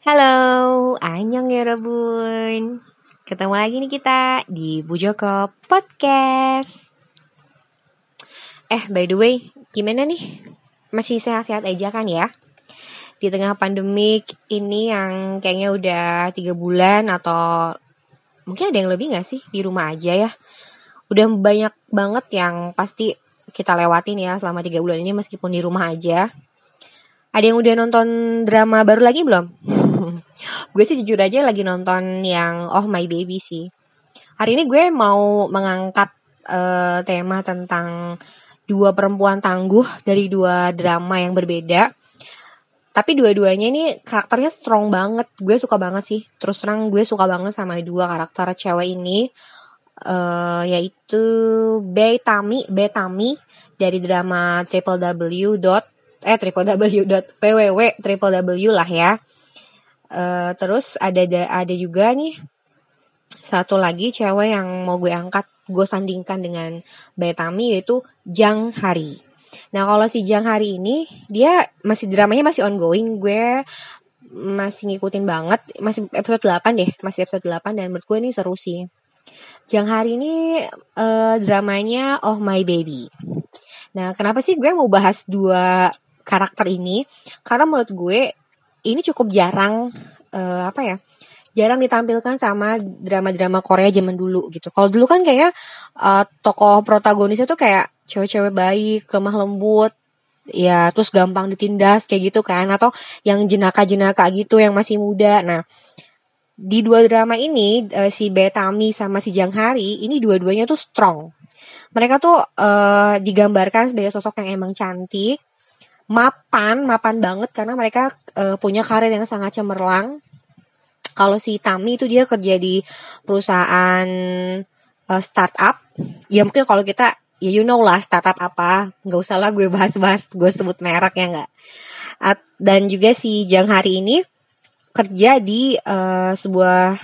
Halo, Anyong ya Robun Ketemu lagi nih kita di Bu Joko Podcast Eh by the way, gimana nih? Masih sehat-sehat aja kan ya? Di tengah pandemik ini yang kayaknya udah tiga bulan atau mungkin ada yang lebih gak sih di rumah aja ya? Udah banyak banget yang pasti kita lewatin ya selama tiga bulan ini meskipun di rumah aja. Ada yang udah nonton drama baru lagi belum? gue sih jujur aja lagi nonton yang Oh My Baby sih. Hari ini gue mau mengangkat uh, tema tentang dua perempuan tangguh dari dua drama yang berbeda. Tapi dua-duanya ini karakternya strong banget. Gue suka banget sih. Terus terang gue suka banget sama dua karakter cewek ini uh, yaitu Betami Betami dari drama triple w dot eh triple w dot www triple w lah ya. Uh, terus ada ada juga nih satu lagi cewek yang mau gue angkat gue sandingkan dengan Betami yaitu Jang Hari. Nah kalau si Jang Hari ini dia masih dramanya masih ongoing gue masih ngikutin banget masih episode 8 deh masih episode 8 dan menurut gue ini seru sih yang hari ini uh, dramanya Oh My Baby. Nah, kenapa sih gue mau bahas dua karakter ini? Karena menurut gue ini cukup jarang uh, apa ya? Jarang ditampilkan sama drama-drama Korea zaman dulu gitu. Kalau dulu kan kayaknya uh, tokoh protagonisnya tuh kayak cewek-cewek baik, lemah lembut, ya terus gampang ditindas kayak gitu kan atau yang jenaka-jenaka gitu yang masih muda. Nah, di dua drama ini uh, si Betami sama si Jang Hari ini dua-duanya tuh strong. Mereka tuh uh, digambarkan sebagai sosok yang emang cantik, mapan, mapan banget karena mereka uh, punya karir yang sangat cemerlang. Kalau si Tami itu dia kerja di perusahaan uh, startup. Ya mungkin kalau kita ya you know lah startup apa, nggak usah lah gue bahas-bahas, gue sebut merek ya nggak. Dan juga si Jang Hari ini kerja di uh, sebuah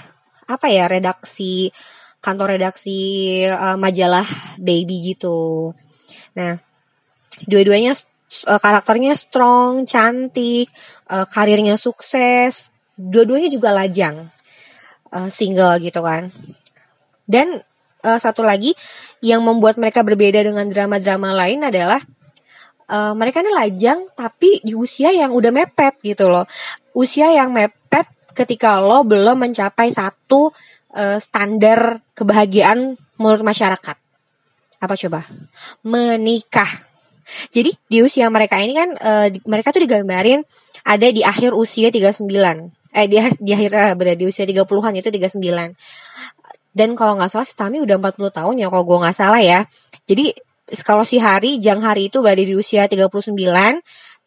apa ya redaksi kantor redaksi uh, majalah baby gitu. Nah, dua-duanya uh, karakternya strong, cantik, uh, karirnya sukses, dua-duanya juga lajang, uh, single gitu kan. Dan uh, satu lagi yang membuat mereka berbeda dengan drama-drama lain adalah uh, mereka ini lajang tapi di usia yang udah mepet gitu loh. Usia yang mepet ketika lo belum mencapai satu uh, standar kebahagiaan menurut masyarakat. Apa coba? Menikah. Jadi di usia mereka ini kan uh, di, mereka tuh digambarin ada di akhir usia 39. Eh di, di akhir berada di usia 30-an itu 39. Dan kalau nggak salah si Tami udah 40 tahun ya kalau gue nggak salah ya. Jadi kalau si Hari, Jang Hari itu berada di usia 39,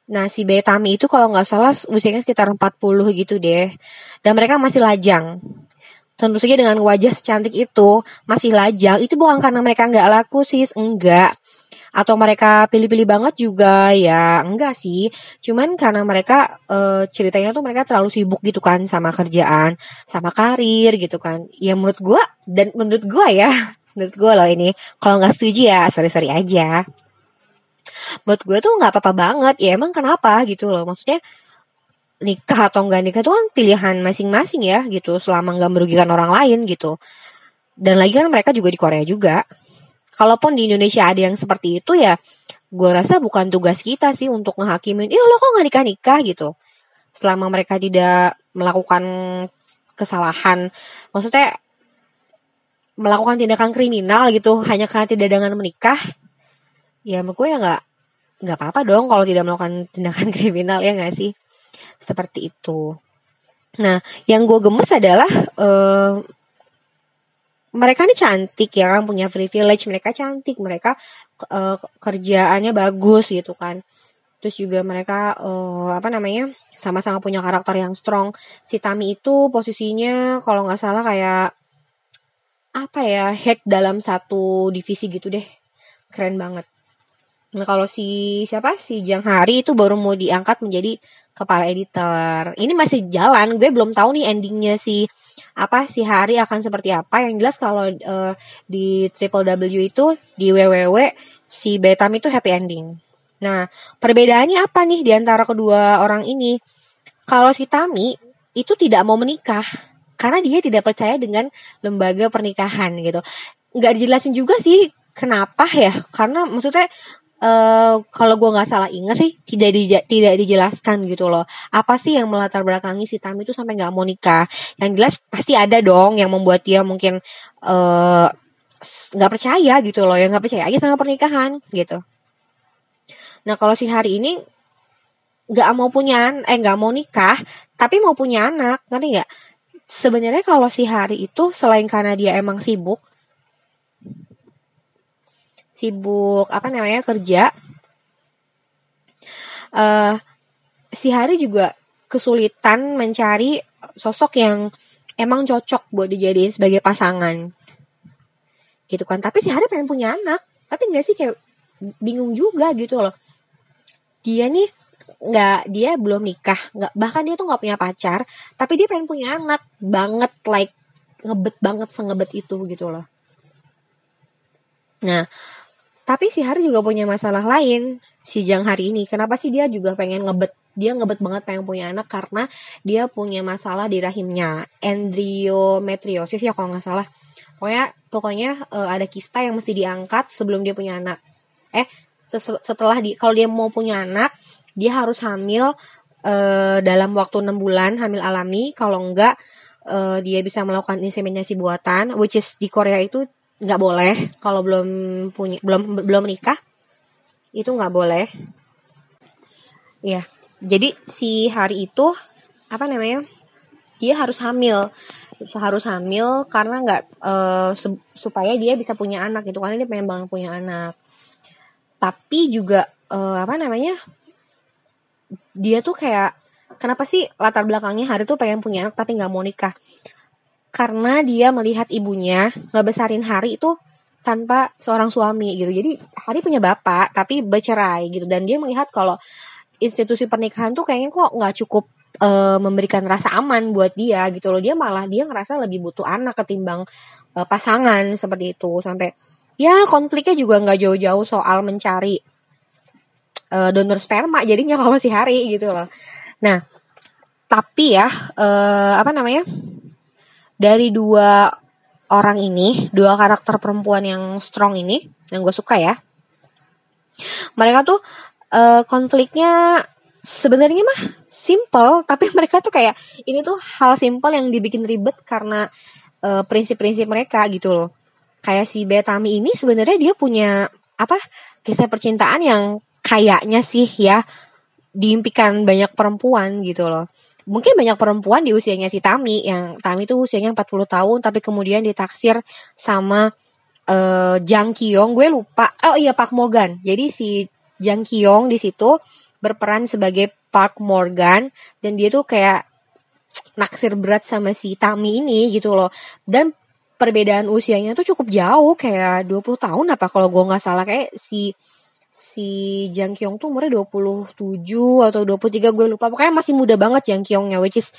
Nah si Betami itu kalau nggak salah usianya sekitar 40 gitu deh. Dan mereka masih lajang. Tentu saja dengan wajah secantik itu masih lajang. Itu bukan karena mereka nggak laku sih, enggak. Atau mereka pilih-pilih banget juga ya enggak sih. Cuman karena mereka e, ceritanya tuh mereka terlalu sibuk gitu kan sama kerjaan, sama karir gitu kan. Ya menurut gue dan menurut gue ya menurut gue loh ini kalau nggak setuju ya sorry-sorry aja. Menurut gue tuh nggak apa-apa banget ya emang kenapa gitu loh. Maksudnya nikah atau enggak nikah itu kan pilihan masing-masing ya gitu. Selama nggak merugikan orang lain gitu. Dan lagi kan mereka juga di Korea juga. Kalaupun di Indonesia ada yang seperti itu ya gue rasa bukan tugas kita sih untuk ngehakimin iya lo kok nggak nikah nikah gitu. Selama mereka tidak melakukan kesalahan. Maksudnya melakukan tindakan kriminal gitu hanya karena tidak dengan menikah ya menurut gue ya nggak nggak apa-apa dong kalau tidak melakukan tindakan kriminal ya nggak sih? Seperti itu. Nah yang gue gemes adalah uh, mereka ini cantik ya kan punya privilege mereka cantik mereka uh, kerjaannya bagus gitu kan. Terus juga mereka uh, apa namanya sama-sama punya karakter yang strong. Si Tami itu posisinya kalau nggak salah kayak apa ya head dalam satu divisi gitu deh. Keren banget. Nah kalau si siapa? Si Jang Hari itu baru mau diangkat menjadi kepala editor. Ini masih jalan. Gue belum tahu nih endingnya si apa si Hari akan seperti apa. Yang jelas kalau uh, di Triple W itu di www si Betam itu happy ending. Nah, perbedaannya apa nih di antara kedua orang ini? Kalau si Tami itu tidak mau menikah karena dia tidak percaya dengan lembaga pernikahan gitu. Nggak dijelasin juga sih kenapa ya? Karena maksudnya Uh, kalau gue nggak salah ingat sih tidak di, tidak dijelaskan gitu loh. Apa sih yang melatar belakangi si Tami itu sampai nggak mau nikah? Yang jelas pasti ada dong yang membuat dia mungkin eh, nggak uh, percaya gitu loh. Yang nggak percaya aja sama pernikahan gitu. Nah kalau si hari ini nggak mau punya eh nggak mau nikah tapi mau punya anak ngerti nggak sebenarnya kalau si hari itu selain karena dia emang sibuk sibuk apa namanya kerja uh, si Hari juga kesulitan mencari sosok yang emang cocok buat dijadiin sebagai pasangan. Gitu kan. Tapi si Hari pengen punya anak. Tapi nggak sih? Kayak bingung juga gitu loh. Dia nih nggak dia belum nikah. Nggak bahkan dia tuh nggak punya pacar tapi dia pengen punya anak. Banget like ngebet banget sengebet itu gitu loh. Nah tapi si Hari juga punya masalah lain si Jang hari ini. Kenapa sih dia juga pengen ngebet? Dia ngebet banget pengen punya anak karena dia punya masalah di rahimnya. Endometriosis ya kalau nggak salah. Pokoknya pokoknya uh, ada kista yang mesti diangkat sebelum dia punya anak. Eh setelah di kalau dia mau punya anak dia harus hamil uh, dalam waktu enam bulan hamil alami. Kalau enggak uh, dia bisa melakukan inseminasi buatan which is di Korea itu nggak boleh. Kalau belum punya belum belum menikah itu nggak boleh. Ya jadi si hari itu apa namanya dia harus hamil. Harus hamil karena nggak uh, supaya dia bisa punya anak itu karena dia pengen banget punya anak. Tapi juga uh, apa namanya dia tuh kayak kenapa sih latar belakangnya hari tuh pengen punya anak tapi nggak mau nikah karena dia melihat ibunya ngebesarin Hari itu tanpa seorang suami gitu. Jadi Hari punya bapak tapi bercerai gitu dan dia melihat kalau institusi pernikahan tuh kayaknya kok nggak cukup uh, memberikan rasa aman buat dia gitu loh. Dia malah dia ngerasa lebih butuh anak ketimbang uh, pasangan seperti itu sampai ya konfliknya juga nggak jauh-jauh soal mencari uh, donor sperma jadinya kalau si Hari gitu loh. Nah, tapi ya uh, apa namanya? dari dua orang ini, dua karakter perempuan yang strong ini, yang gue suka ya. Mereka tuh uh, konfliknya sebenarnya mah simple, tapi mereka tuh kayak ini tuh hal simple yang dibikin ribet karena uh, prinsip-prinsip mereka gitu loh. Kayak si Betami ini sebenarnya dia punya apa kisah percintaan yang kayaknya sih ya diimpikan banyak perempuan gitu loh. Mungkin banyak perempuan di usianya si Tami yang Tami itu usianya 40 tahun tapi kemudian ditaksir sama uh, Jang Kyong gue lupa. Oh iya Park Morgan. Jadi si Jang Kyong di situ berperan sebagai Park Morgan dan dia tuh kayak naksir berat sama si Tami ini gitu loh. Dan perbedaan usianya tuh cukup jauh kayak 20 tahun apa kalau gue nggak salah. Kayak si si Jang Kyung tuh umurnya 27 atau 23 gue lupa. Pokoknya masih muda banget Jang Kyungnya which is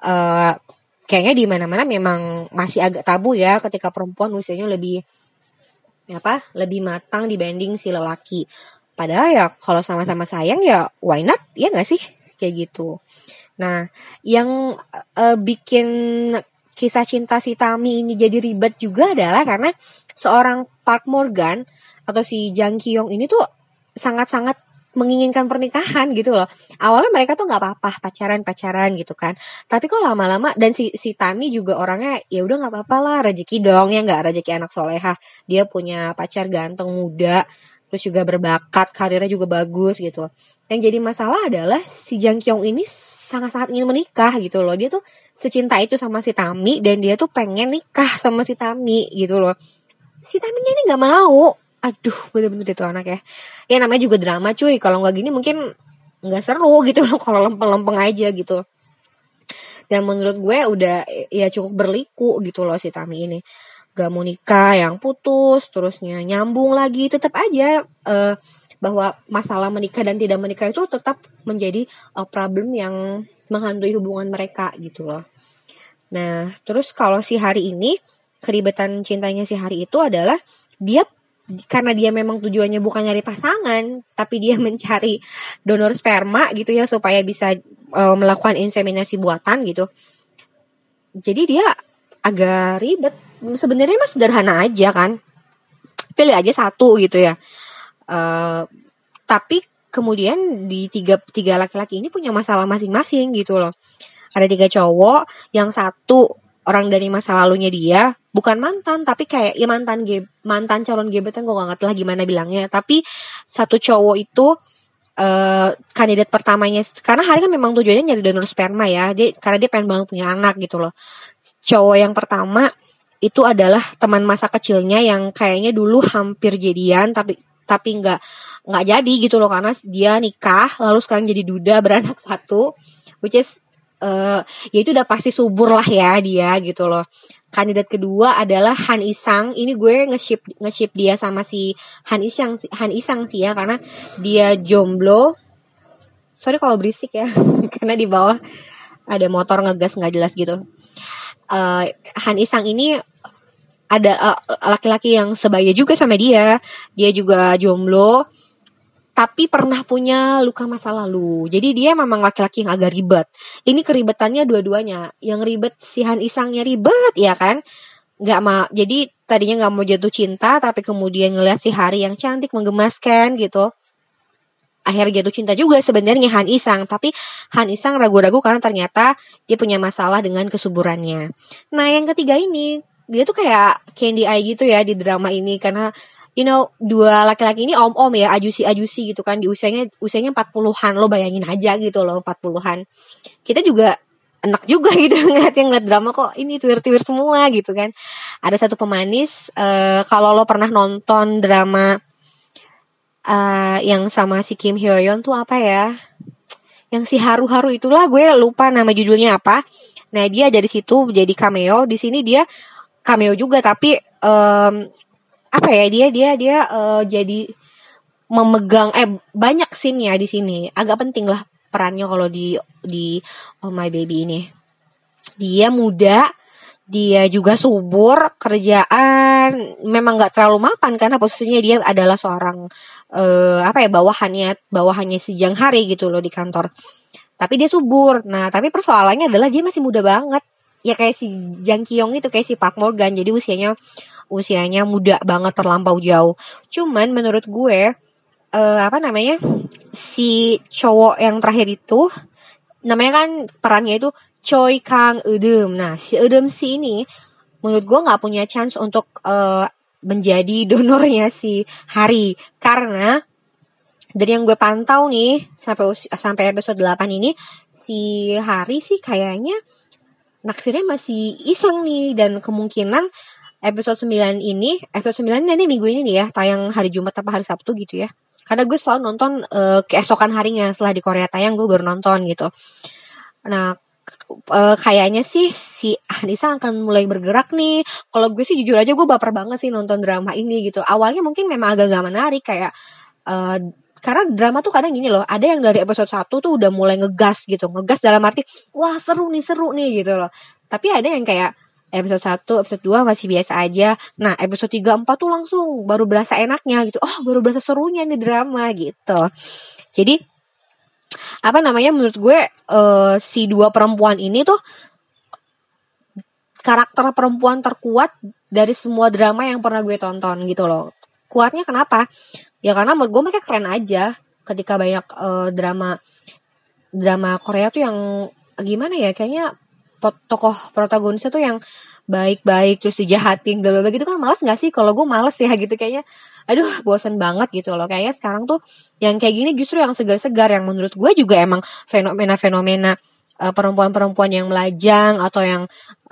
uh, kayaknya di mana-mana memang masih agak tabu ya ketika perempuan usianya lebih apa lebih matang dibanding si lelaki. Padahal ya kalau sama-sama sayang ya why not? Ya nggak sih? Kayak gitu. Nah yang uh, bikin kisah cinta si Tami ini jadi ribet juga adalah karena seorang Park Morgan atau si Jang Kyung ini tuh sangat-sangat menginginkan pernikahan gitu loh. Awalnya mereka tuh nggak apa-apa pacaran-pacaran gitu kan. Tapi kok lama-lama dan si si Tami juga orangnya ya udah nggak apa-apa lah rezeki dong ya nggak rezeki anak soleha. Dia punya pacar ganteng muda, terus juga berbakat, karirnya juga bagus gitu. Yang jadi masalah adalah si Jang Kyung ini sangat-sangat ingin menikah gitu loh. Dia tuh secinta itu sama si Tami dan dia tuh pengen nikah sama si Tami gitu loh. Si Taminya ini nggak mau aduh bener-bener itu anak ya. Ya namanya juga drama cuy. Kalau nggak gini mungkin nggak seru gitu. Loh kalau lempeng-lempeng aja gitu. Dan menurut gue udah ya cukup berliku gitu loh si Tami ini. Gak mau nikah yang putus terusnya nyambung lagi. Tetap aja uh, bahwa masalah menikah dan tidak menikah itu tetap menjadi uh, problem yang menghantui hubungan mereka gitu loh. Nah terus kalau si hari ini keribetan cintanya si hari itu adalah dia karena dia memang tujuannya bukan nyari pasangan tapi dia mencari donor sperma gitu ya supaya bisa uh, melakukan inseminasi buatan gitu. Jadi dia agak ribet. Sebenarnya mah sederhana aja kan. Pilih aja satu gitu ya. Uh, tapi kemudian di tiga tiga laki-laki ini punya masalah masing-masing gitu loh. Ada tiga cowok yang satu orang dari masa lalunya dia bukan mantan tapi kayak ya mantan ge mantan calon gebetan gue gak ngerti lah gimana bilangnya. Tapi satu cowok itu uh, kandidat pertamanya karena hari kan memang tujuannya nyari donor sperma ya jadi karena dia pengen banget punya anak gitu loh. Cowok yang pertama itu adalah teman masa kecilnya yang kayaknya dulu hampir jadian tapi tapi nggak nggak jadi gitu loh karena dia nikah lalu sekarang jadi duda beranak satu which is uh, ya itu udah pasti subur lah ya dia gitu loh. Kandidat kedua adalah Han Isang. Ini gue nge-ship nge-ship dia sama si Han Isang Han Isang sih ya karena dia jomblo. Sorry kalau berisik ya karena di bawah ada motor ngegas nggak jelas gitu. Uh, Han Isang ini ada laki-laki uh, yang sebaya juga sama dia. Dia juga jomblo tapi pernah punya luka masa lalu. Jadi dia memang laki-laki yang agak ribet. Ini keribetannya dua-duanya. Yang ribet si Han Isangnya ribet ya kan? Gak mau. Jadi tadinya gak mau jatuh cinta, tapi kemudian ngeliat si Hari yang cantik menggemaskan gitu. Akhirnya jatuh cinta juga sebenarnya Han Isang, tapi Han Isang ragu-ragu karena ternyata dia punya masalah dengan kesuburannya. Nah yang ketiga ini dia tuh kayak Candy Eye gitu ya di drama ini karena you know dua laki-laki ini om-om ya ajusi-ajusi gitu kan. Di usianya usianya 40-an lo bayangin aja gitu loh 40-an kita juga enak juga gitu ngeliat yang ngeliat drama kok ini tuir-tuir semua gitu kan. Ada satu pemanis uh, kalau lo pernah nonton drama uh, yang sama si Kim Hyo Yeon tuh apa ya? Yang si haru-haru itulah gue lupa nama judulnya apa. Nah dia dari situ jadi cameo. Di sini dia cameo juga tapi um, apa ya dia dia dia uh, jadi memegang eh banyak scene ya di sini. Agak penting lah perannya kalau di di Oh My Baby ini. Dia muda dia juga subur kerjaan memang nggak terlalu mapan karena posisinya dia adalah seorang uh, apa ya bawahannya bawahannya si Jang Hari gitu loh di kantor. Tapi dia subur. Nah tapi persoalannya adalah dia masih muda banget. Ya kayak si Jang Kyung itu kayak si Park Morgan. Jadi usianya usianya muda banget terlampau jauh. Cuman menurut gue uh, apa namanya si cowok yang terakhir itu namanya kan perannya itu Choi Kang Eudem. Nah si Eudem si ini menurut gue nggak punya chance untuk uh, menjadi donornya si Hari karena dari yang gue pantau nih sampai sampai episode 8 ini si Hari sih kayaknya naksirnya masih iseng nih dan kemungkinan episode 9 ini, episode 9 nanti minggu ini nih ya, tayang hari Jumat atau hari Sabtu gitu ya. Karena gue selalu nonton uh, keesokan harinya setelah di Korea tayang gue baru nonton gitu. Nah, uh, kayaknya sih si Anissa akan mulai bergerak nih. Kalau gue sih jujur aja gue baper banget sih nonton drama ini gitu. Awalnya mungkin memang agak gak menarik kayak uh, karena drama tuh kadang gini loh, ada yang dari episode 1 tuh udah mulai ngegas gitu. Ngegas dalam arti, wah seru nih, seru nih gitu loh. Tapi ada yang kayak episode 1, episode 2 masih biasa aja. Nah, episode 3, 4 tuh langsung baru berasa enaknya gitu. Oh, baru berasa serunya nih drama gitu. Jadi apa namanya menurut gue uh, si dua perempuan ini tuh karakter perempuan terkuat dari semua drama yang pernah gue tonton gitu loh. Kuatnya kenapa? Ya karena menurut gue mereka keren aja ketika banyak uh, drama drama Korea tuh yang gimana ya kayaknya tokoh protagonisnya tuh yang baik-baik terus dijahatin bla bla gitu kan males gak sih? Kalau gue males ya gitu kayaknya. Aduh bosen banget gitu loh. Kayaknya sekarang tuh yang kayak gini justru yang segar-segar yang menurut gue juga emang fenomena-fenomena uh, perempuan-perempuan yang melajang atau yang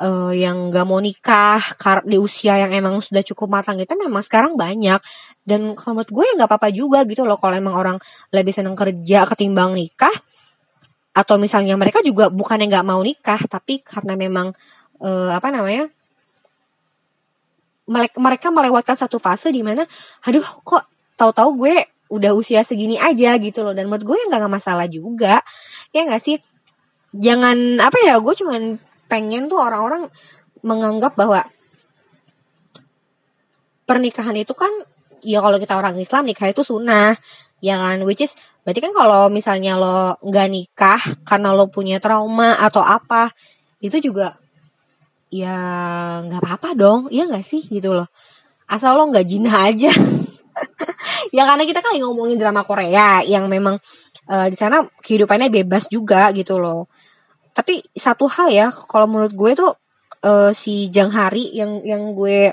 uh, yang gak mau nikah di usia yang emang sudah cukup matang itu memang sekarang banyak. Dan kalau menurut gue ya nggak apa-apa juga gitu loh kalau emang orang lebih seneng kerja ketimbang nikah atau misalnya mereka juga bukan yang nggak mau nikah tapi karena memang uh, apa namanya mereka melewatkan satu fase di mana aduh kok tahu-tahu gue udah usia segini aja gitu loh. Dan menurut gue ya nggak masalah juga ya nggak sih? Jangan apa ya gue cuman pengen tuh orang-orang menganggap bahwa pernikahan itu kan ya kalau kita orang Islam nikah itu sunnah ya kan? Which is berarti kan kalau misalnya lo nggak nikah karena lo punya trauma atau apa itu juga ya nggak apa-apa dong. Iya nggak sih? Gitu loh. Asal lo nggak jinah aja. Ya karena kita kan ngomongin drama Korea yang memang uh, di sana kehidupannya bebas juga gitu loh. Tapi satu hal ya kalau menurut gue tuh uh, si Jang Hari yang yang gue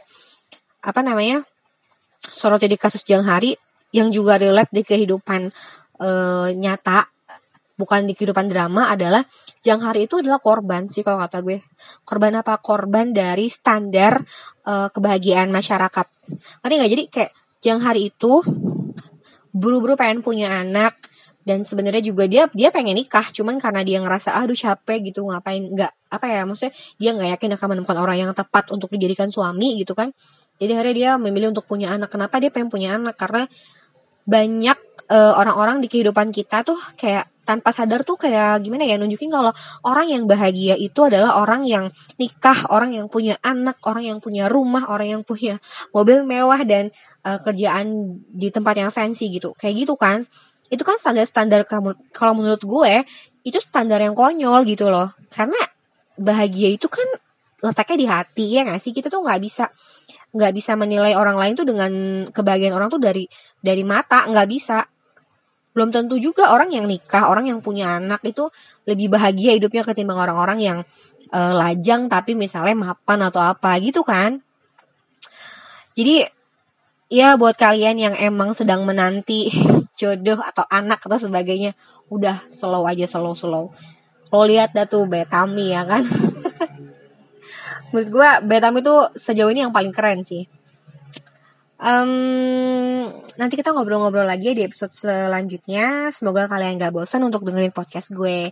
apa namanya sorot jadi kasus Jang Hari yang juga relate di kehidupan uh, nyata bukan di kehidupan drama adalah Jang Hari itu adalah korban sih kalau kata gue. Korban apa? Korban dari standar uh, kebahagiaan masyarakat. Ngerti nggak? Jadi kayak Jang Hari itu buru-buru pengen punya anak dan sebenarnya juga dia dia pengen nikah cuman karena dia ngerasa aduh capek gitu ngapain? Nggak apa ya maksudnya dia nggak yakin akan menemukan orang yang tepat untuk dijadikan suami gitu kan. Jadi akhirnya dia memilih untuk punya anak. Kenapa dia pengen punya anak? Karena banyak uh, orang-orang di kehidupan kita tuh kayak tanpa sadar tuh kayak gimana ya nunjukin kalau orang yang bahagia itu adalah orang yang nikah, orang yang punya anak, orang yang punya rumah, orang yang punya mobil mewah dan uh, kerjaan di tempat yang fancy gitu. Kayak gitu kan. Itu kan standar-standar kalau menurut gue itu standar yang konyol gitu loh. Karena bahagia itu kan letaknya di hati ya gak sih? Kita tuh nggak bisa nggak bisa menilai orang lain tuh dengan kebahagiaan orang tuh dari dari mata nggak bisa. Belum tentu juga orang yang nikah orang yang punya anak itu lebih bahagia hidupnya ketimbang orang-orang yang uh, lajang tapi misalnya mapan atau apa gitu kan? Jadi ya buat kalian yang emang sedang menanti jodoh atau anak atau sebagainya udah slow aja slow slow. Lo lihat dah tuh betami ya kan menurut gue Betam itu sejauh ini yang paling keren sih. Um, nanti kita ngobrol-ngobrol lagi di episode selanjutnya. Semoga kalian gak bosan untuk dengerin podcast gue